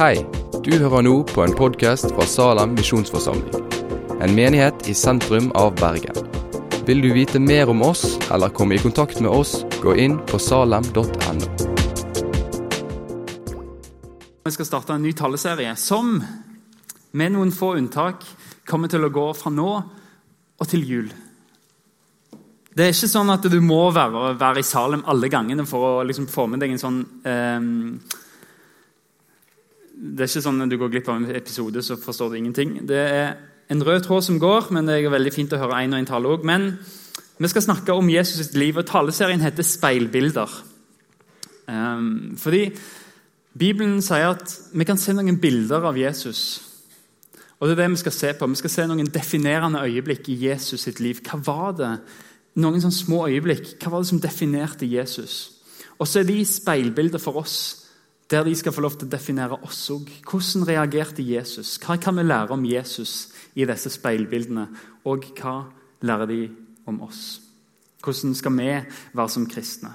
Hei, du hører nå på en podkast fra Salem misjonsforsamling. En menighet i sentrum av Bergen. Vil du vite mer om oss eller komme i kontakt med oss, gå inn på salem.no. Vi skal starte en ny taleserie som, med noen få unntak, kommer til å gå fra nå og til jul. Det er ikke sånn at du må være, være i Salem alle gangene for å liksom få med deg en sånn eh, Det er ikke sånn at du går glipp av en episode, så forstår du ingenting. Det er en rød tråd som går, men det er veldig fint å høre én og én tale òg. Men vi skal snakke om Jesus' sitt liv, og taleserien heter 'Speilbilder'. Um, fordi Bibelen sier at vi kan se noen bilder av Jesus. Og det er det Vi skal se på. Vi skal se noen definerende øyeblikk i Jesus sitt liv. Hva var det? Noen sånne små øyeblikk. Hva var det som definerte Jesus? Og så er de speilbilder for oss, der de skal få lov til å definere oss òg. Hvordan reagerte Jesus? Hva kan vi lære om Jesus i disse speilbildene? Og hva lærer de om oss? Hvordan skal vi være som kristne?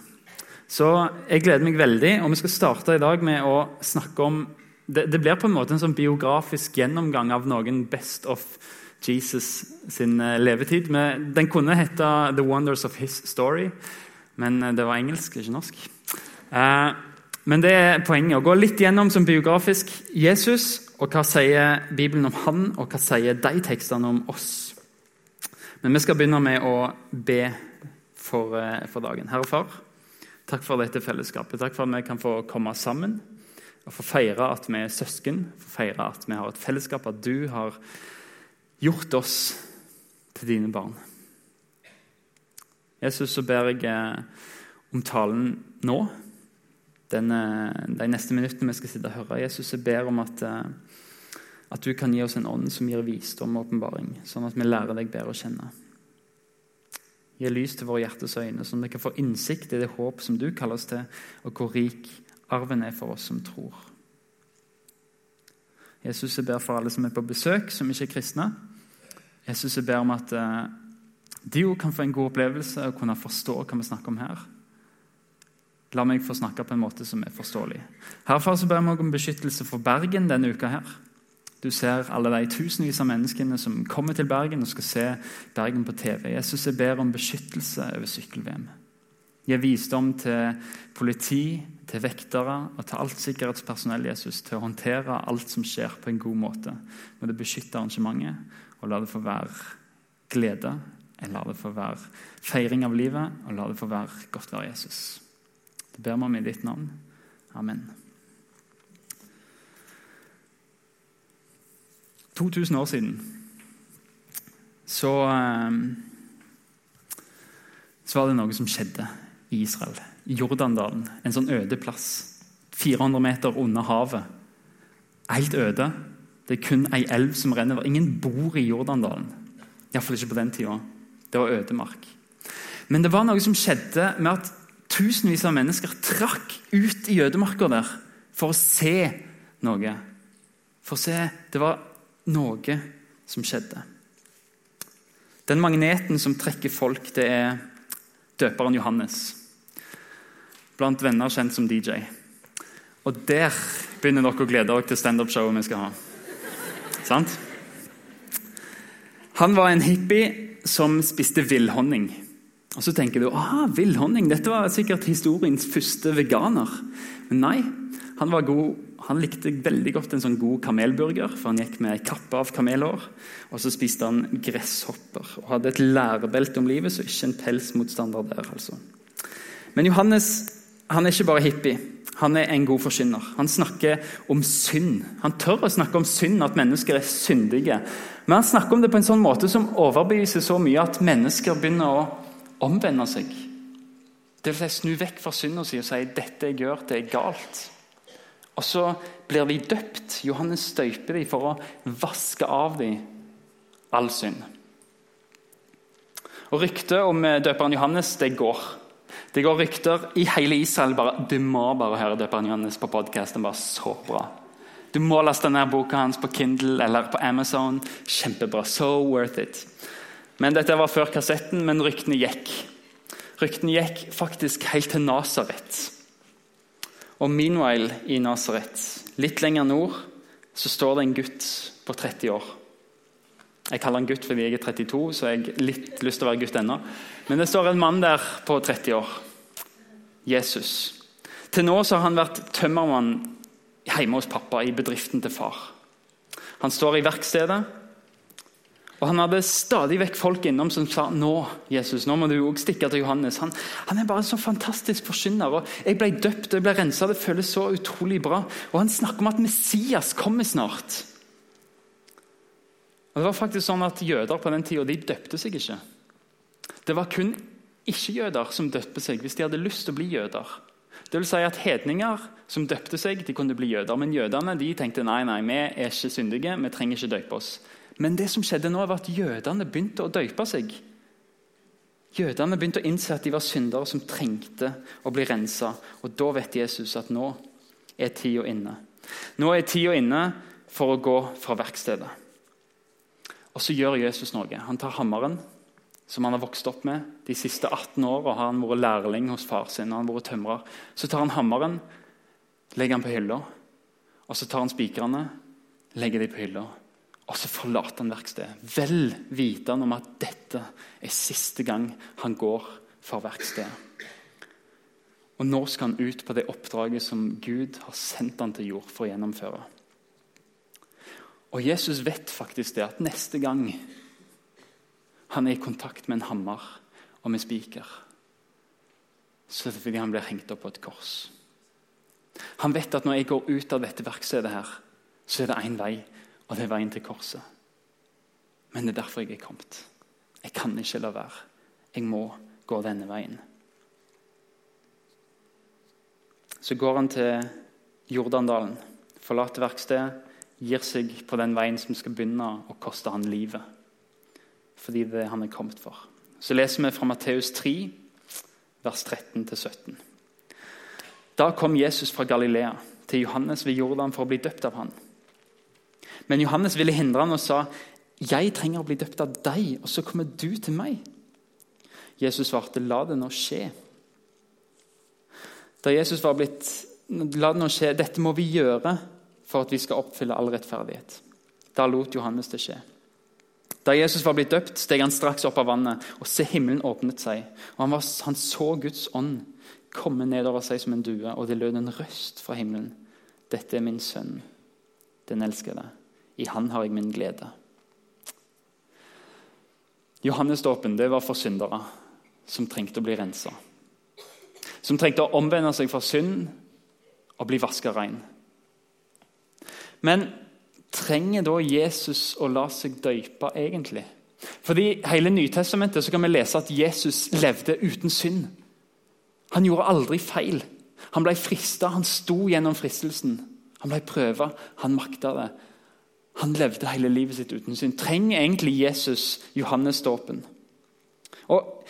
Så jeg gleder meg veldig, og vi skal starte i dag med å snakke om Det, det blir på en måte en sånn biografisk gjennomgang av noen best of Jesus sin eh, levetid. Den kunne hete 'The Wonders of His Story', men eh, det var engelsk, ikke norsk. Eh, men det er poenget. Å gå litt gjennom som biografisk Jesus, og hva sier Bibelen om han, og hva sier de tekstene om oss. Men vi skal begynne med å be for, for dagen. Herre Far, takk for dette fellesskapet. Takk for at vi kan få komme sammen og få feire at vi er søsken, få feire at vi har et fellesskap, at du har gjort oss til dine barn. Jesus, så ber jeg eh, om talen nå. Den, de neste minuttene vi skal sitte og høre. Jesus, jeg ber om at, eh, at du kan gi oss en ånd som gir visdom og åpenbaring, sånn at vi lærer deg bedre å kjenne. Gi lys til våre hjertes øyne, sånn at vi kan få innsikt i det håp som du kaller oss til, og hvor rik arven er for oss som tror. Jesus, jeg ber for alle som er på besøk, som ikke er kristne. Jesus, jeg ber om at eh, de òg kan få en god opplevelse og kunne forstå hva vi snakker om her. La meg få snakke på en måte som er forståelig. Herfra så ber jeg om beskyttelse for Bergen denne uka. her. Du ser alle de tusenvis av menneskene som kommer til Bergen og skal se Bergen på TV. Jesus, jeg ber om beskyttelse over sykkel-VM. Gi visdom til politi, til vektere og til alt sikkerhetspersonell Jesus, til å håndtere alt som skjer, på en god måte. Må det beskytte arrangementet, og la det få være glede. La det få være feiring av livet, og la det få være godt være Jesus. Det ber vi om i ditt navn. Amen. 2000 år siden så, så var det noe som skjedde i Israel. Jordandalen. En sånn øde plass. 400 meter under havet. Helt øde. Det er kun ei elv som renner. Ingen bor i Jordandalen. Iallfall ikke på den tida. Det var ødemark. Men det var noe som skjedde med at tusenvis av mennesker trakk ut i jødemarka der for å se noe. For å se Det var noe som skjedde. Den magneten som trekker folk, det er døperen Johannes. Blant venner kjent som DJ. Og der begynner dere å glede dere til standup-showet vi skal ha. Sant? Han var en hippie som spiste villhonning. Og Så tenker du aha, villhonning, dette var sikkert historiens første veganer. Men nei, han, var god, han likte veldig godt en sånn god kamelburger, for han gikk med ei kappe av kamelhår. Og så spiste han gresshopper og hadde et lærebelte om livet, så ikke en pelsmotstander der. altså. Men Johannes han er ikke bare hippie. Han er en god forkynner. Han snakker om synd. Han tør å snakke om synd, at mennesker er syndige. Men han snakker om det på en sånn måte som overbeviser så mye at mennesker begynner å omvende seg. Det vil si snu vekk fra synda si og si 'dette jeg gjør, det er galt'. Og så blir de døpt. Johannes støyper dem for å vaske av dem all synd. Og Ryktet om døperen Johannes det går. Det går rykter i hele Israel. bare, Du må bare høre døperen Johannes på podkasten. Bare så bra. Du må laste ned boka hans på Kindle eller på Amazon. Kjempebra. So worth it. Men Dette var før kassetten, men ryktene gikk. Ryktene gikk faktisk helt til Nasaret. Og meanwhile i Nasaret, litt lenger nord, så står det en gutt på 30 år. Jeg kaller han gutt fordi jeg er 32, så jeg har litt lyst til å være gutt ennå. Men det står en mann der på 30 år. Jesus. Til nå har han vært tømmermann hjemme hos pappa i bedriften til far. Han står i verkstedet, og han hadde stadig vekk folk innom som sa nå Jesus, nå må du også stikke til Johannes. Han, han er bare en så fantastisk forsyner. og Jeg ble døpt og jeg ble rensa. Det føles så utrolig bra. Og Han snakker om at Messias kommer snart. Og det var faktisk sånn at Jøder på den tida de døpte seg ikke. Det var kun ikke-jøder som døpte seg hvis de hadde lyst til å bli jøder. Det vil si at Hedninger som døpte seg, de kunne bli jøder. Men jødene de tenkte nei, nei, vi er ikke syndige, vi trenger ikke døpe oss. Men det som skjedde nå var at jødene begynte å døype seg. Jødene begynte å innse at de var syndere som trengte å bli rensa. Og da vet Jesus at nå er tida inne. Nå er tida inne for å gå fra verkstedet. Og så gjør Jesus noe. Han tar hammeren, som han har vokst opp med de siste 18 åra. Har han vært lærling hos far sin og han vært tømrer. Så tar han hammeren, legger han på hylla. Og så tar han spikrene, legger de på hylla. Og så forlater han verkstedet, vel vitende om at dette er siste gang han går for verkstedet. Og nå skal han ut på det oppdraget som Gud har sendt han til jord for å gjennomføre. Og Jesus vet faktisk det at neste gang han er i kontakt med en hammer og med spiker, så er det fordi han blir hengt opp på et kors. Han vet at når jeg går ut av dette verkstedet, her, så er det én vei, og det er veien til korset. Men det er derfor jeg er kommet. Jeg kan ikke la være. Jeg må gå denne veien. Så går han til Jordandalen, forlater verkstedet, gir seg på den veien som skal begynne å koste han livet. Fordi det er han er kommet for. Så leser vi fra Matteus 3, vers 13-17. Da kom Jesus fra Galilea til Johannes ved Jordan for å bli døpt av han. Men Johannes ville hindre han og sa, 'Jeg trenger å bli døpt av deg, og så kommer du til meg.' Jesus svarte, 'La det nå skje.' Da Jesus var blitt, 'La det nå skje, dette må vi gjøre for at vi skal oppfylle all rettferdighet.' Da lot Johannes det skje. Da Jesus var blitt døpt, steg han straks opp av vannet, og se, himmelen åpnet seg. og Han, var, han så Guds ånd komme nedover seg som en due, og det lød en røst fra himmelen. Dette er min sønn, den elskede. I Han har jeg min glede. Johannesdåpen var for syndere som trengte å bli rensa. Som trengte å omvende seg fra synd og bli vaska rein. Men trenger da Jesus å la seg døype egentlig? Fordi hele Nytestamentet så kan vi lese at Jesus levde uten synd. Han gjorde aldri feil. Han ble frista, han sto gjennom fristelsen. Han ble prøva, han makta det. Han levde hele livet sitt uten synd. Trenger egentlig Jesus Johannes-dåpen? Og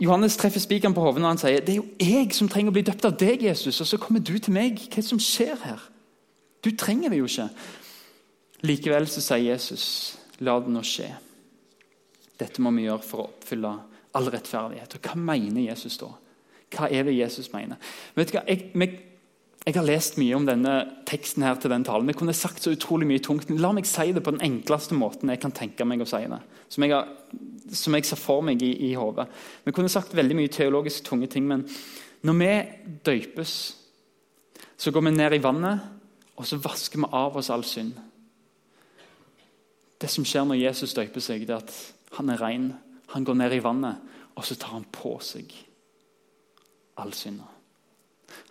Johannes treffer spikeren på hodet når han sier det er jo jeg som trenger å bli døpt av deg, Jesus, og så kommer du til meg. Hva er det som skjer her? Du trenger det jo ikke. Likevel så sier Jesus, la det nå skje. Dette må vi gjøre for å oppfylle all rettferdighet. Og Hva mener Jesus da? Hva er det Jesus mener? Vet du hva? Jeg, jeg har lest mye om denne teksten her til den talen. Vi kunne sagt så utrolig mye tungt. La meg si det på den enkleste måten jeg kan tenke meg å si det. Som jeg, har, som jeg ser for meg i, i hodet. Vi kunne sagt veldig mye teologisk tunge ting, men når vi døypes, så går vi ned i vannet, og så vasker vi av oss all synd. Det som skjer når Jesus døyper seg, det er at han er ren. Han går ned i vannet, og så tar han på seg all synda.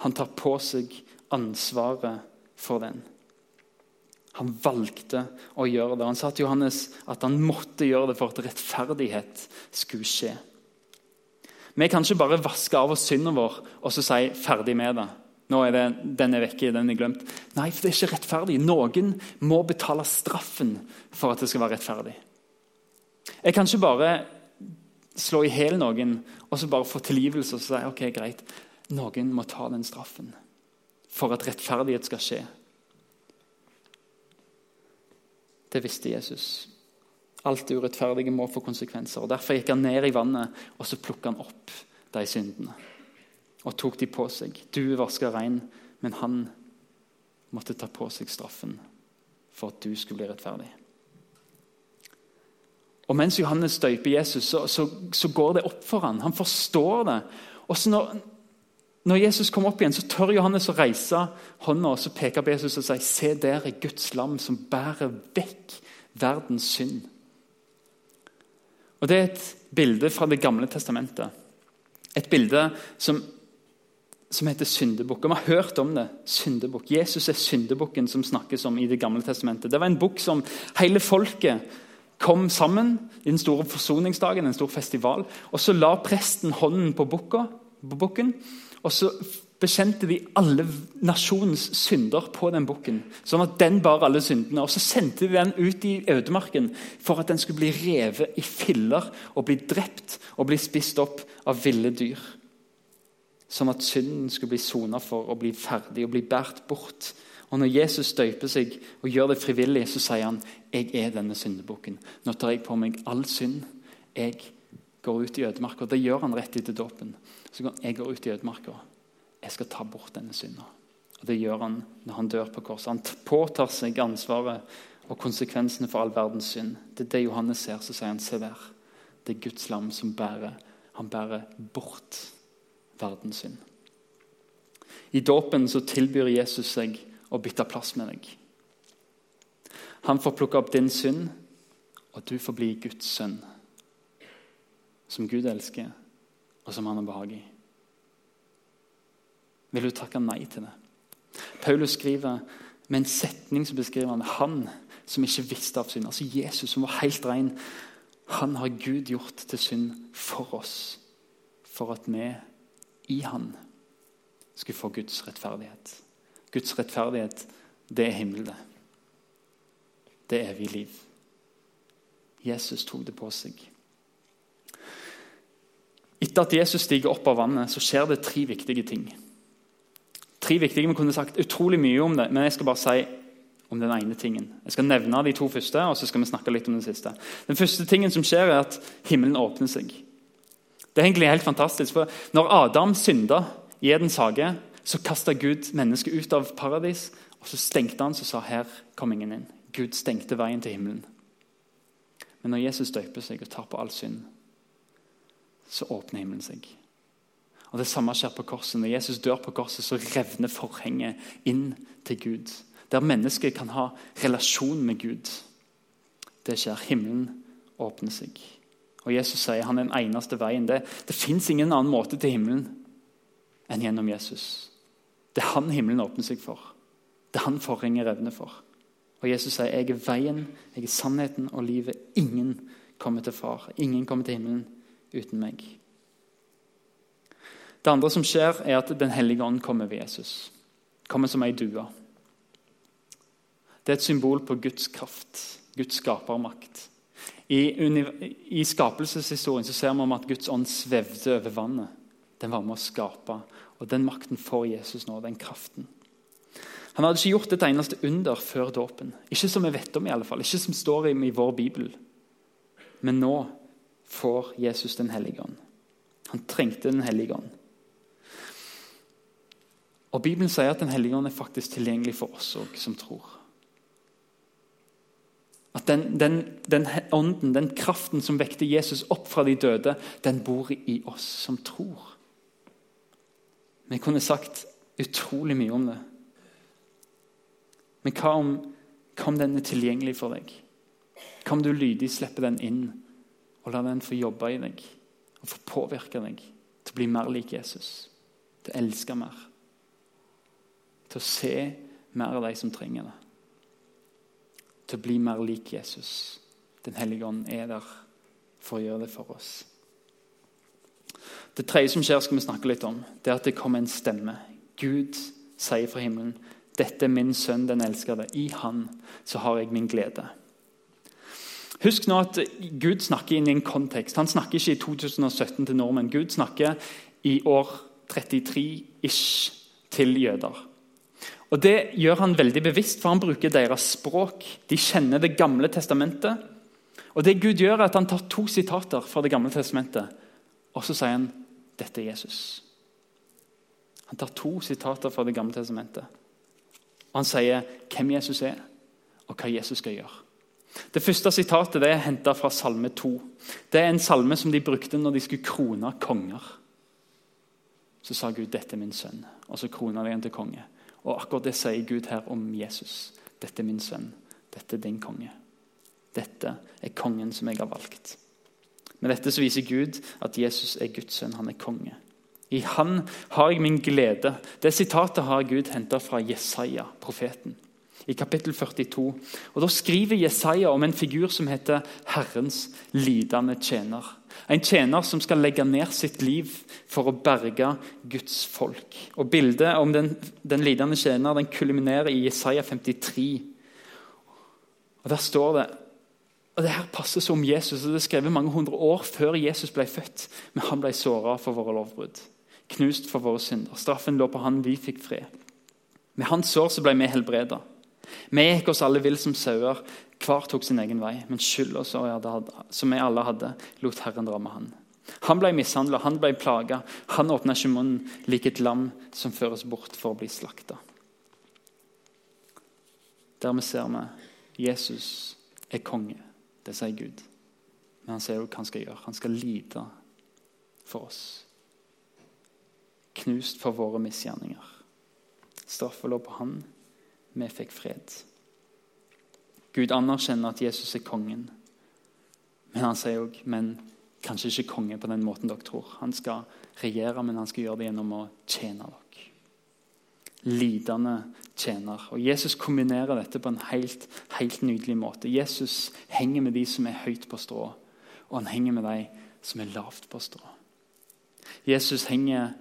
Han tar på seg ansvaret for den. Han valgte å gjøre det. Han sa til Johannes at han måtte gjøre det for at rettferdighet skulle skje. Vi kan ikke bare vaske av oss synden vår og så si 'ferdig med det'. Nå er det, Den er vekke, den er glemt. Nei, for det er ikke rettferdig. Noen må betale straffen for at det skal være rettferdig. Jeg kan ikke bare slå i hjel noen og så bare få tilgivelse og si ok, greit, noen må ta den straffen for at rettferdighet skal skje. Det visste Jesus. Alt det urettferdige må få konsekvenser. og Derfor gikk han ned i vannet og så plukket han opp de syndene. Og tok de på seg. Du vaska rein, Men han måtte ta på seg straffen for at du skulle bli rettferdig. Og Mens Johannes støyper Jesus, så, så, så går det opp for ham. Han forstår det. Og så når, når, Jesus kom opp igjen, så tør Johannes å reise hånda og så peke på Jesus og si Se, der er Guds lam som bærer vekk verdens synd. Og Det er et bilde fra Det gamle testamentet. Et bilde som, som heter syndebukk. Vi har hørt om det. syndebukk. Jesus er syndebukken som snakkes om i Det gamle testamentet. Det var en bukk som hele folket kom sammen i den store forsoningsdagen, en stor festival. og Så la presten hånden på bukken, og så bekjente de alle nasjonens synder på den bukken. Sånn at den bar alle syndene. Og Så sendte de den ut i ødemarken for at den skulle bli revet i filler og bli drept og bli spist opp av ville dyr. Sånn at synden skulle bli sona for og bli ferdig og bli båret bort. Og Når Jesus støyper seg og gjør det frivillig, så sier han jeg er denne syndebukken. Nå tar jeg på meg all synd. Jeg går ut i ødemarka. Det gjør han rett etter dåpen. Så går jeg går ut i ødemarka. Jeg skal ta bort denne synda. Og Det gjør han når han dør på korset. Han påtar seg ansvaret og konsekvensene for all verdens synd. Det er det Johannes ser. Så sier han, se der. Det er Guds lam som bærer. Han bærer bort verdens synd. I dåpen så tilbyr Jesus seg å bytte plass med deg. Han får plukke opp din synd, og du får bli Guds sønn. Som Gud elsker, og som han har behag i. Vil du takke nei til det? Paulus skriver med en setning som beskriver han, han som ikke visste av synd. Altså Jesus som var helt ren. Han har Gud gjort til synd for oss, for at vi i han skulle få Guds rettferdighet. Guds rettferdighet, det er himmelen det er evig liv. Jesus tok det på seg. Etter at Jesus stiger opp av vannet, så skjer det tre viktige ting. Tre viktige, Vi kunne sagt utrolig mye om det, men jeg skal bare si om den ene tingen. Jeg skal nevne de to første, og så skal vi snakke litt om den siste. Den første tingen som skjer, er at himmelen åpner seg. Det er egentlig helt fantastisk, for Når Adam synda i Edens hage, så kasta Gud mennesket ut av paradis. og Så stengte han så sa her kom ingen inn. Gud stengte veien til himmelen. Men når Jesus døper seg og tar på all synd, så åpner himmelen seg. Og Det samme skjer på korset. Når Jesus dør på korset, så revner forhenget inn til Gud. Der mennesket kan ha relasjon med Gud. Det skjer. Himmelen åpner seg. Og Jesus sier han er den eneste veien. Det, det fins ingen annen måte til himmelen enn gjennom Jesus. Det er han himmelen åpner seg for. Det er han forhenget revner for. Og Jesus sier, 'Jeg er veien, jeg er sannheten og livet. Ingen kommer til far. Ingen kommer til himmelen uten meg.' Det andre som skjer, er at Den hellige ånd kommer ved Jesus. Kommer som ei due. Det er et symbol på Guds kraft, Guds skapermakt. I, I skapelseshistorien så ser vi at Guds ånd svevde over vannet. Den var med å skape. Og Den makten får Jesus nå, den kraften. Han hadde ikke gjort et eneste under før dåpen. Ikke som vi vet om, i alle fall. Ikke som står i vår bibel. Men nå får Jesus Den hellige ånd. Han trengte Den hellige ånd. Og Bibelen sier at Den hellige ånd er faktisk tilgjengelig for oss òg, som tror. At den, den, den, ånden, den kraften som vekte Jesus opp fra de døde, den bor i oss som tror. Vi kunne sagt utrolig mye om det. Men hva om, hva om den er tilgjengelig for deg? Hva om du lydig slipper den inn og la den få jobbe i deg og få påvirke deg til å bli mer lik Jesus, til å elske mer, til å se mer av de som trenger det, til å bli mer lik Jesus. Den hellige ånd er der for å gjøre det for oss. Det tredje som skjer, skal vi snakke litt om. Det er at det kommer en stemme. Gud sier fra himmelen dette er min sønn, den elskede. I han så har jeg min glede. Husk nå at Gud snakker inn i en kontekst. Han snakker ikke i 2017 til nordmenn. Gud snakker i år 33-ish til jøder. Og Det gjør han veldig bevisst, for han bruker deres språk. De kjenner Det gamle testamentet. Og det Gud gjør er at Han tar to sitater fra Det gamle testamentet, og så sier han dette er Jesus. Han tar to sitater fra Det gamle testamentet. Og han sier hvem Jesus er, og hva Jesus skal gjøre. Det første sitatet det er henta fra Salme 2. Det er en salme som de brukte når de skulle krone konger. Så sa Gud 'dette er min sønn', og så krona de ham til konge. Og Akkurat det sier Gud her om Jesus. 'Dette er min sønn. Dette er din konge'. Dette er kongen som jeg har valgt. Med dette så viser Gud at Jesus er Guds sønn. Han er konge. I Han har jeg min glede. Det sitatet har Gud henta fra Jesaja, profeten i kapittel 42. Og Da skriver Jesaja om en figur som heter Herrens lidende tjener. En tjener som skal legge ned sitt liv for å berge Guds folk. Og Bildet om den, den lidende tjener den kulminerer i Jesaja 53. Og Der står det og Det her passer som Jesus, og det er skrevet mange hundre år før Jesus ble født. Men han ble såra for våre lovbrudd, knust for våre synder. Straffen lå på han, vi fikk fred. Med hans sår så ble vi helbreda. Vi gikk oss alle vill som sauer, hver tok sin egen vei. Men skylda som vi alle hadde, lot Herren ramme han. Han ble mishandla, han ble plaga. Han åpna ikke munnen lik et lam som føres bort for å bli slakta. Dermed ser vi Jesus er konge. Det sier Gud. Men han sier jo hva han skal gjøre. Han skal lide for oss. Knust for våre misgjerninger. Straffa lå på han vi fikk fred. Gud anerkjenner at Jesus er kongen, men han sier òg men kanskje ikke konge på den måten dere tror. Han skal regjere, men han skal gjøre det gjennom å tjene dere. Lidende tjener. Og Jesus kombinerer dette på en helt, helt nydelig måte. Jesus henger med de som er høyt på strå, og han henger med de som er lavt på strå. Jesus henger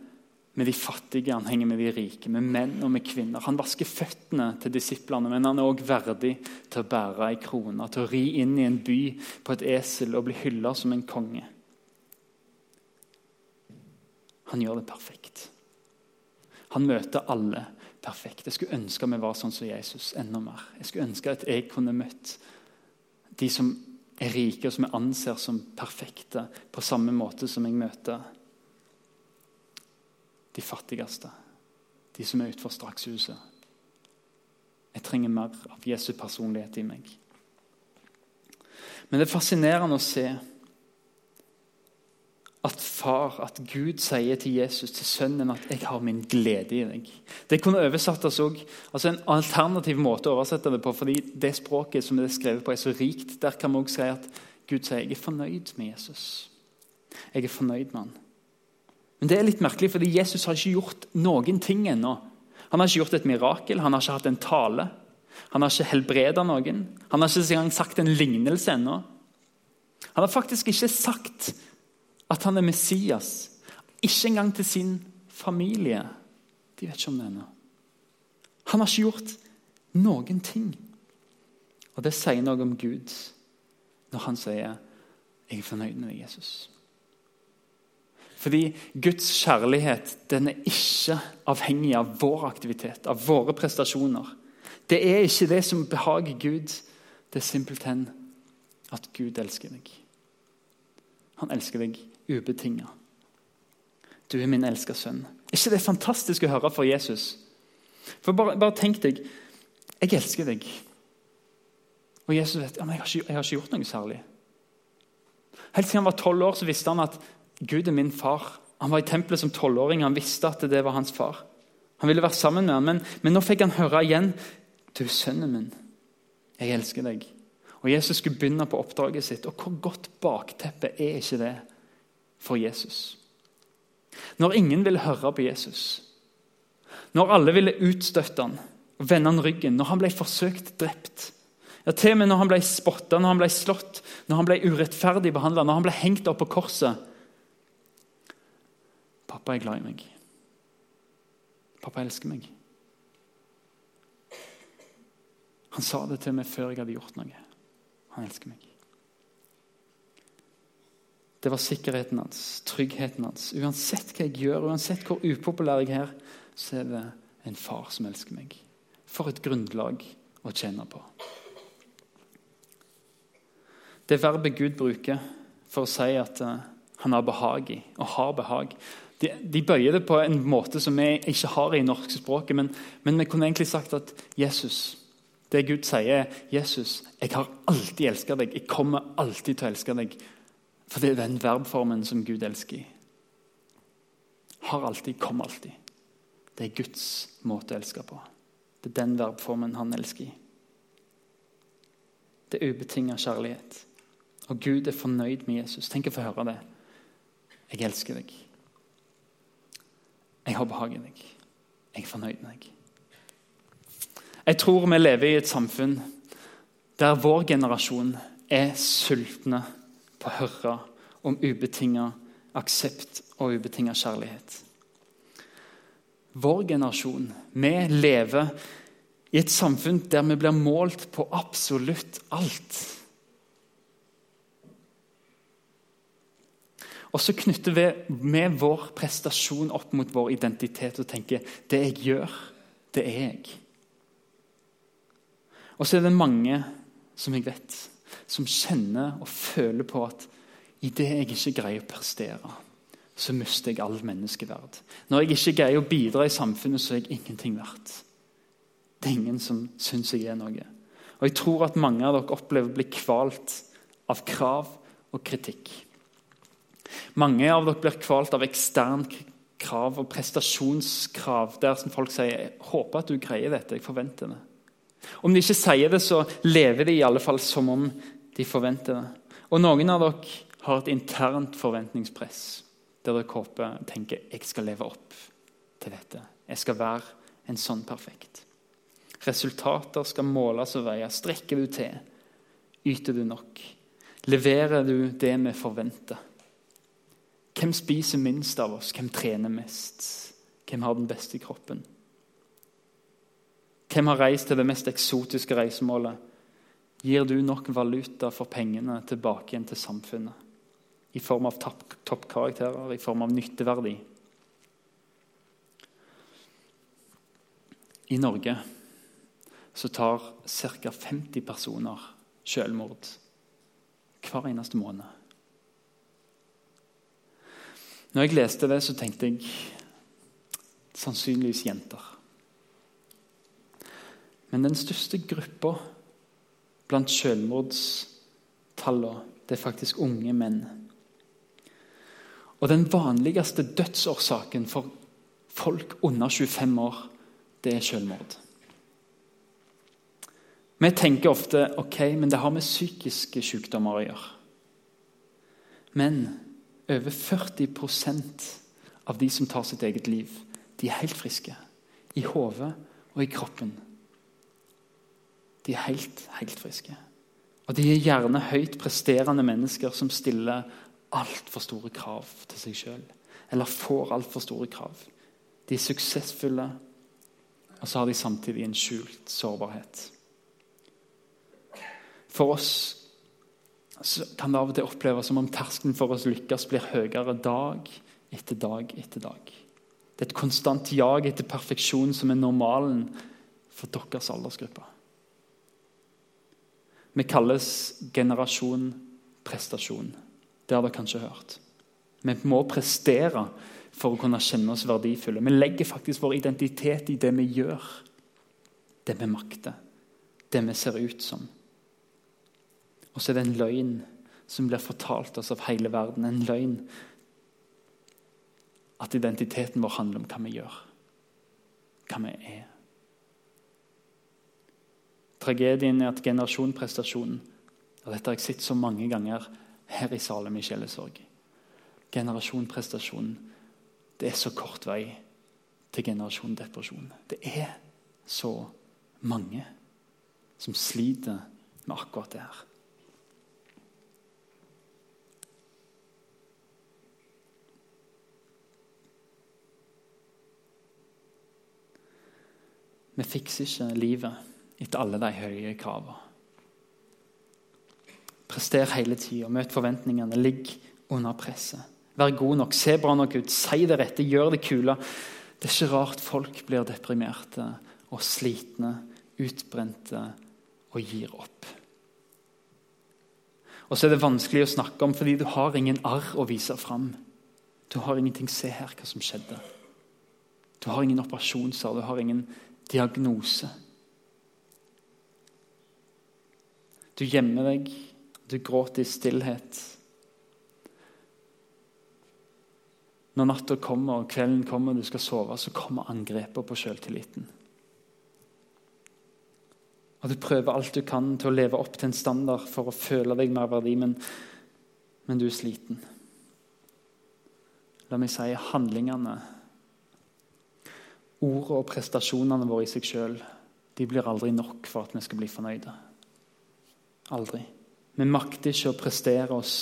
med de fattige, han henger med de rike, med menn og med kvinner. Han vasker føttene til disiplene, men han er òg verdig til å bære ei krone, til å ri inn i en by på et esel og bli hylla som en konge. Han gjør det perfekt. Han møter alle perfekt. Jeg skulle ønske vi var sånn som Jesus enda mer. Jeg skulle ønske at jeg kunne møtt de som er rike, og som jeg anser som perfekte, på samme måte som jeg møter de fattigste, de som er utenfor strakshuset. Jeg trenger mer av Jesu personlighet i meg. Men det er fascinerende å se at far, at Gud sier til Jesus, til sønnen, at 'jeg har min glede i deg'. Det kunne oversattes også, altså En alternativ måte å oversette det på, fordi det språket som det er skrevet på, er så rikt. Der kan vi også si at Gud sier 'jeg er fornøyd med Jesus'. Jeg er fornøyd med han. Men det er litt merkelig, fordi Jesus har ikke gjort noen ting ennå. Han har ikke gjort et mirakel, han har ikke hatt en tale. Han har ikke helbreda noen. Han har ikke engang sagt en lignelse ennå. Han har faktisk ikke sagt at han er Messias. Ikke engang til sin familie. De vet ikke om det ennå. Han har ikke gjort noen ting. Og det sier noe om Gud når han sier 'Jeg er fornøyd med deg, Jesus'. Fordi Guds kjærlighet den er ikke avhengig av vår aktivitet, av våre prestasjoner. Det er ikke det som behager Gud. Det er simpelthen at Gud elsker deg. Han elsker deg ubetinga. Du er min elska sønn. Er ikke det fantastisk å høre for Jesus? For Bare, bare tenk deg Jeg elsker deg. Og Jesus vet ja, men jeg har, ikke, har gjort noe særlig. Helt siden han var tolv år, så visste han at Gud er min far. Han var i tempelet som tolvåring. Han visste at det var hans far. Han ville være sammen med ham, men, men nå fikk han høre igjen Du sønnen min. Jeg elsker deg. Og Jesus skulle begynne på oppdraget sitt. Og hvor godt bakteppe er ikke det for Jesus? Når ingen ville høre på Jesus, når alle ville utstøtte han, og vende han ryggen, når han ble forsøkt drept ja, Til og med når han ble spotta, når han ble slått, når han ble urettferdig behandla, når han ble hengt opp på korset, Pappa er glad i meg. Pappa elsker meg. Han sa det til meg før jeg hadde gjort noe. Han elsker meg. Det var sikkerheten hans, tryggheten hans. Uansett hva jeg gjør, uansett hvor upopulær jeg er, så er det en far som elsker meg. For et grunnlag å tjene på. Det verbet Gud bruker for å si at eh, han har behag i, og har behag, De, de, bøyer det på en måte som vi ikke har i norskspråket, men, men vi kunne egentlig sagt at Jesus Det Gud sier, er Jesus, jeg har alltid elsket deg. Jeg kommer alltid til å elske deg. For det er den verbformen som Gud elsker. Har alltid, kommer alltid. Det er Guds måte å elske på. Det er den verbformen han elsker. Det er ubetinga kjærlighet. Og Gud er fornøyd med Jesus. Tenk å få høre det. Jeg elsker deg. Jeg har behag i deg. Jeg er fornøyd med deg. Jeg tror vi lever i et samfunn der vår generasjon er sultne på å høre om ubetinga aksept og ubetinga kjærlighet. Vår generasjon, vi lever i et samfunn der vi blir målt på absolutt alt. Og så knytter vi med vår prestasjon opp mot vår identitet og tenker det jeg gjør, det er jeg. Og så er det mange som jeg vet, som kjenner og føler på at idet jeg ikke greier å prestere, så mister jeg all menneskeverd. Når jeg ikke greier å bidra i samfunnet, så er jeg ingenting verdt. Det er ingen som syns jeg er noe. Og Jeg tror at mange av dere opplever å bli kvalt av krav og kritikk. Mange av dere blir kvalt av ekstern krav og prestasjonskrav. Der som folk sier jeg 'håper at du greier dette, jeg forventer det'. Om de ikke sier det, så lever de i alle fall som om de forventer det. Og Noen av dere har et internt forventningspress der dere håper tenker jeg skal leve opp til dette. Jeg skal være en sånn perfekt. Resultater skal måles og veies. Strekker du til? Yter du nok? Leverer du det vi forventer? Hvem spiser minst av oss? Hvem trener mest? Hvem har den beste kroppen? Hvem har reist til det mest eksotiske reisemålet? Gir du nok valuta for pengene tilbake igjen til samfunnet? I form av toppkarakterer, i form av nytteverdi? I Norge så tar ca. 50 personer selvmord hver eneste måned. Når jeg leste det, så tenkte jeg sannsynligvis jenter. Men den største gruppa blant selvmordstallene, det er faktisk unge menn. Og den vanligste dødsårsaken for folk under 25 år, det er selvmord. Vi tenker ofte ok, men det har med psykiske sykdommer å gjøre. Men over 40% av de som tar sitt eget liv, de er helt friske. I hodet og i kroppen. De er helt, helt friske. Og de er gjerne høyt presterende mennesker som stiller altfor store krav til seg sjøl. Eller får altfor store krav. De er suksessfulle, og så har de samtidig en skjult sårbarhet. For oss kan det av og til oppleves som om terskelen for oss lykkes blir høyere dag etter dag etter dag. Det er et konstant jag etter perfeksjon som er normalen for deres aldersgruppe. Vi kalles generasjon prestasjon. Det har dere kanskje hørt. Vi må prestere for å kunne kjenne oss verdifulle. Vi legger faktisk vår identitet i det vi gjør, det vi makter, det vi ser ut som. Og så er det en løgn som blir fortalt oss av hele verden. En løgn at identiteten vår handler om hva vi gjør, hva vi er. Tragedien er at generasjonprestasjonen og Dette har jeg sett så mange ganger her i Salem i sjelesorg. Generasjonprestasjonen. Det er så kort vei til generasjondepresjon. Det er så mange som sliter med akkurat det her. Vi fikser ikke livet etter alle de høye kravene. Prester hele tida, møt forventningene, ligg under presset. Vær god nok, se bra nok ut, si det rette, gjør det kule. Det er ikke rart folk blir deprimerte og slitne, utbrente og gir opp. Og så er det vanskelig å snakke om fordi du har ingen arr å vise fram. Du har ingenting Se her hva som skjedde. Du har ingen operasjonsarr. du har ingen diagnose. Du gjemmer deg, du gråter i stillhet. Når natta kommer og kvelden kommer og du skal sove, så kommer angrepet på selvtilliten. Og Du prøver alt du kan til å leve opp til en standard for å føle deg mer verdi, men, men du er sliten. La meg si handlingene, ordene og prestasjonene våre i seg sjøl, blir aldri nok for at vi skal bli fornøyde. Aldri. Vi makter ikke å prestere oss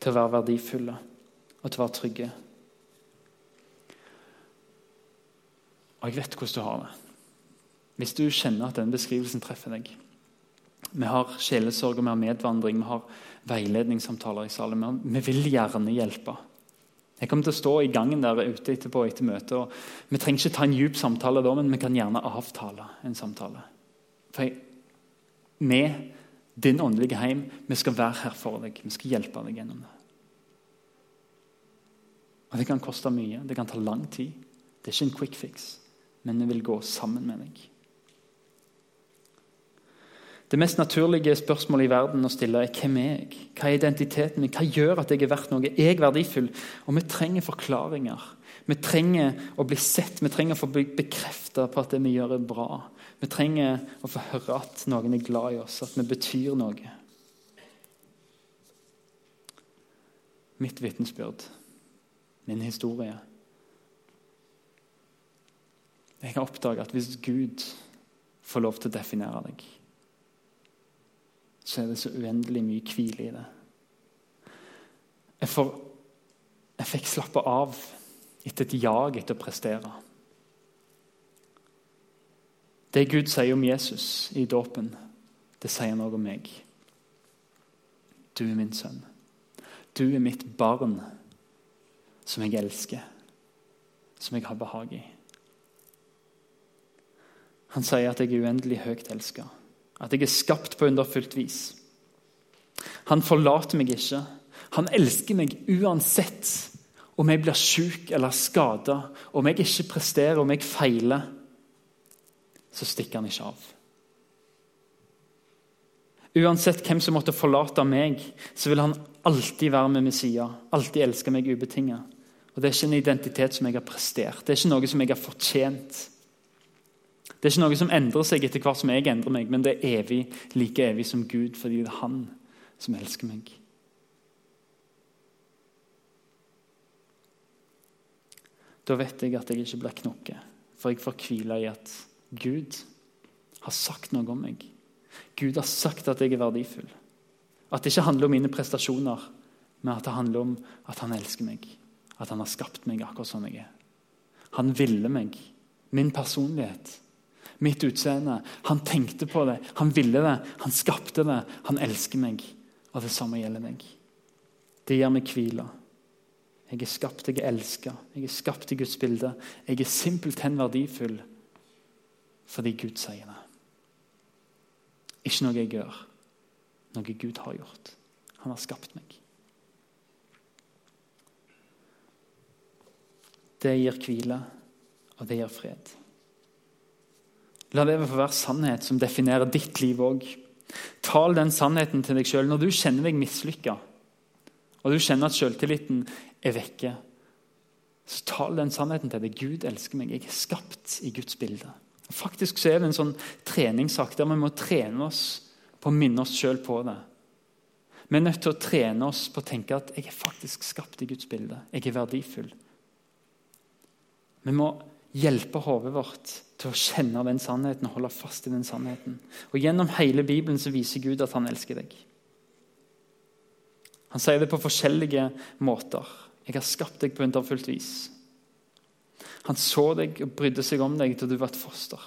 til å være verdifulle og til å være trygge. Og jeg vet hvordan du har det. Hvis du kjenner at denne beskrivelsen treffer deg. Vi har sjelesorg vi har medvandring, vi har veiledningssamtaler i salen. Vi vil gjerne hjelpe. Jeg kommer til å stå i gangen der ute etterpå etter møtet. og Vi trenger ikke ta en djup samtale da, men vi kan gjerne avtale en samtale. For jeg, vi, din åndelige heim, vi skal være her for deg. Vi skal hjelpe deg gjennom det. Og Det kan koste mye, det kan ta lang tid. Det er ikke en quick fix, men vi vil gå sammen med deg. Det mest naturlige spørsmålet i verden å stille er hvem er jeg? Hva er identiteten min? Hva gjør at jeg er verdt noe? Er jeg verdifull? Og vi trenger forklaringer. Vi trenger å bli sett, vi trenger å få bekrefta på at det vi gjør, er bra. Vi trenger å få høre at noen er glad i oss, at vi betyr noe. Mitt vitnesbyrd, min historie Jeg har oppdaget at hvis Gud får lov til å definere deg så er det så uendelig mye hvile i det. Jeg, får, jeg fikk slappe av etter et jag etter å prestere. Det Gud sier om Jesus i dåpen, det sier noe om meg. Du er min sønn. Du er mitt barn som jeg elsker, som jeg har behag i. Han sier at jeg er uendelig høyt elska. At jeg er skapt på underfullt vis. Han forlater meg ikke. Han elsker meg uansett om jeg blir syk eller skada, om jeg ikke presterer, om jeg feiler. Så stikker han ikke av. Uansett hvem som måtte forlate meg, så vil han alltid være med min side. Alltid elske meg ubetinget. Og Det er ikke en identitet som jeg har prestert. Det er ikke noe som jeg har fortjent. Det er ikke noe som endrer seg etter hvert som jeg endrer meg, men det er evig, like evig som Gud, fordi det er Han som elsker meg. Da vet jeg at jeg ikke blir knokket, for jeg får hvile i at Gud har sagt noe om meg. Gud har sagt at jeg er verdifull. At det ikke handler om mine prestasjoner, men at det handler om at han elsker meg. At han har skapt meg akkurat som jeg er. Han ville meg, min personlighet mitt utseende. Han tenkte på det, han ville det, han skapte det. Han elsker meg, og det samme gjelder meg. Det gir meg hvile. Jeg er skapt, jeg er elska, jeg er skapt i Guds bilde. Jeg er simpelthen verdifull fordi Gud sier det. Ikke noe jeg gjør, noe Gud har gjort. Han har skapt meg. Det gir hvile, og det gir fred. La det få være sannhet som definerer ditt liv òg. Tal den sannheten til deg sjøl når du kjenner deg mislykka, og du kjenner at sjøltilliten er vekke. Så tal den sannheten til deg. Gud elsker meg. Jeg er skapt i Guds bilde. Faktisk så er det en sånn treningssak der vi må trene oss på å minne oss sjøl på det. Vi er nødt til å trene oss på å tenke at jeg er faktisk skapt i Guds bilde. Jeg er verdifull. Vi må hjelpe hodet vårt til å kjenne den sannheten og holde fast i den sannheten. Og Gjennom hele Bibelen så viser Gud at han elsker deg. Han sier det på forskjellige måter. 'Jeg har skapt deg på underfullt vis'. Han så deg og brydde seg om deg til du var et foster.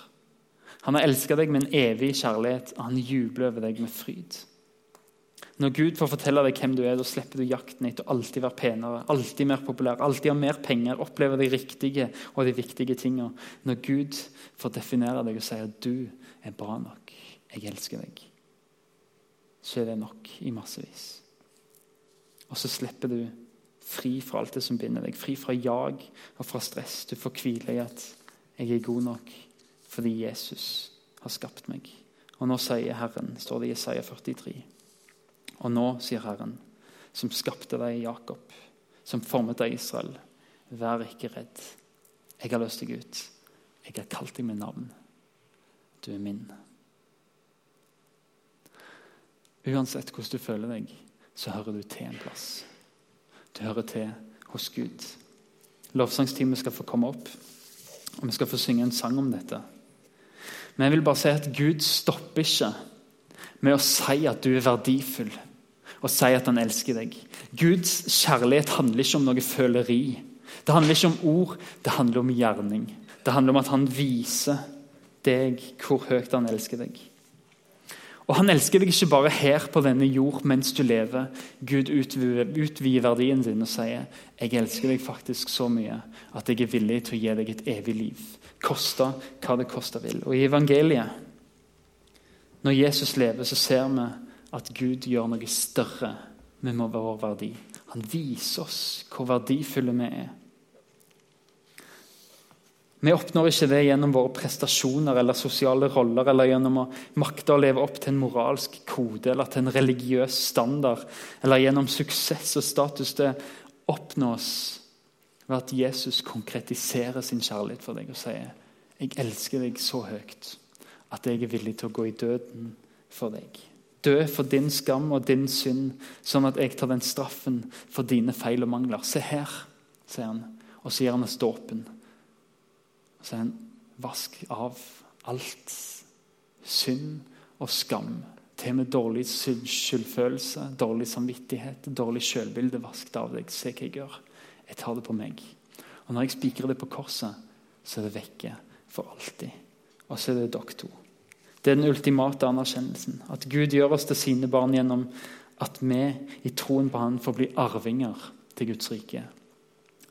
Han har elska deg med en evig kjærlighet, og han jubler over deg med fryd. Når Gud får fortelle deg hvem du er, da slipper du jakten etter å alltid være penere, alltid mer populær, alltid ha mer penger, oppleve de riktige og de viktige tingene. Når Gud får definere deg og si at du er bra nok, jeg elsker deg, så er det nok i massevis. Og så slipper du Fri fra alt det som binder deg. Fri fra jag og fra stress. Du får hvile i at jeg er god nok fordi Jesus har skapt meg. Og nå sier Herren, står det i Isaiah 43. Og nå, sier Herren, som skapte deg, Jakob, som formet deg, Israel, vær ikke redd. Jeg har løst deg ut. Jeg har kalt deg med navn. Du er min. Uansett hvordan du føler deg, så hører du til en plass. Du hører til hos Gud. Lovsangsteamet skal få komme opp, og vi skal få synge en sang om dette. Men jeg vil bare si at Gud stopper ikke med å si at du er verdifull, og si at han elsker deg. Guds kjærlighet handler ikke om noe føleri. Det handler ikke om ord, det handler om gjerning. Det handler om at han viser deg hvor høyt han elsker deg. Og Han elsker deg ikke bare her på denne jord mens du lever. Gud utvider verdien din og sier jeg elsker deg faktisk så mye at jeg er villig til å gi deg et evig liv. Koste hva det koste vil. Og I evangeliet, når Jesus lever, så ser vi at Gud gjør noe større med vår verdi. Han viser oss hvor verdifulle vi er. Vi oppnår ikke det gjennom våre prestasjoner eller sosiale roller eller gjennom å makte å leve opp til en moralsk kode eller til en religiøs standard eller gjennom suksess og status. Det oppnås ved at Jesus konkretiserer sin kjærlighet for deg og sier jeg elsker deg så høyt at jeg er villig til å gå i døden for deg. Dø for din skam og din synd, sånn at jeg tar den straffen for dine feil og mangler. Se her, sier han, og så gir han oss dåpen så sier han, vask av alt. Synd og skam. Til med dårlig skyldfølelse, dårlig samvittighet, dårlig selvbilde. vasket av deg. Se hva jeg gjør. Jeg tar det på meg. Og når jeg spikrer det på korset, så er det vekke for alltid. Og så er det dere to. Det er den ultimate anerkjennelsen. At Gud gjør oss til sine barn gjennom at vi i troen på Han får bli arvinger til Guds rike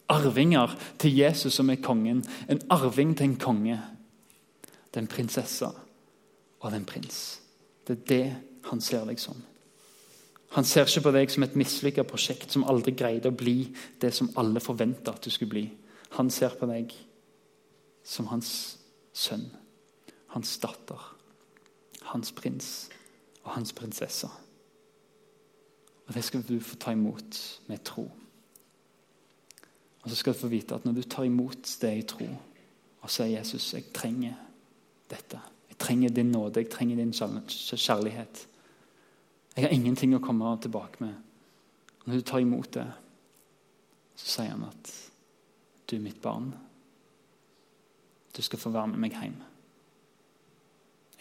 arvinger til Jesus som er kongen. En arving til en konge. Det er en prinsesse og det er en prins. Det er det han ser deg som. Han ser ikke på deg som et mislykka prosjekt som aldri greide å bli det som alle forventa at du skulle bli. Han ser på deg som hans sønn, hans datter, hans prins og hans prinsesse. Og Det skal du få ta imot med tro. Og så skal du få vite at når du tar imot det i tro og sier Jesus, jeg trenger dette. Jeg trenger din nåde, jeg trenger din kjærlighet. Jeg har ingenting å komme tilbake med. Og når du tar imot det, så sier han at du er mitt barn. Du skal få være med meg hjem.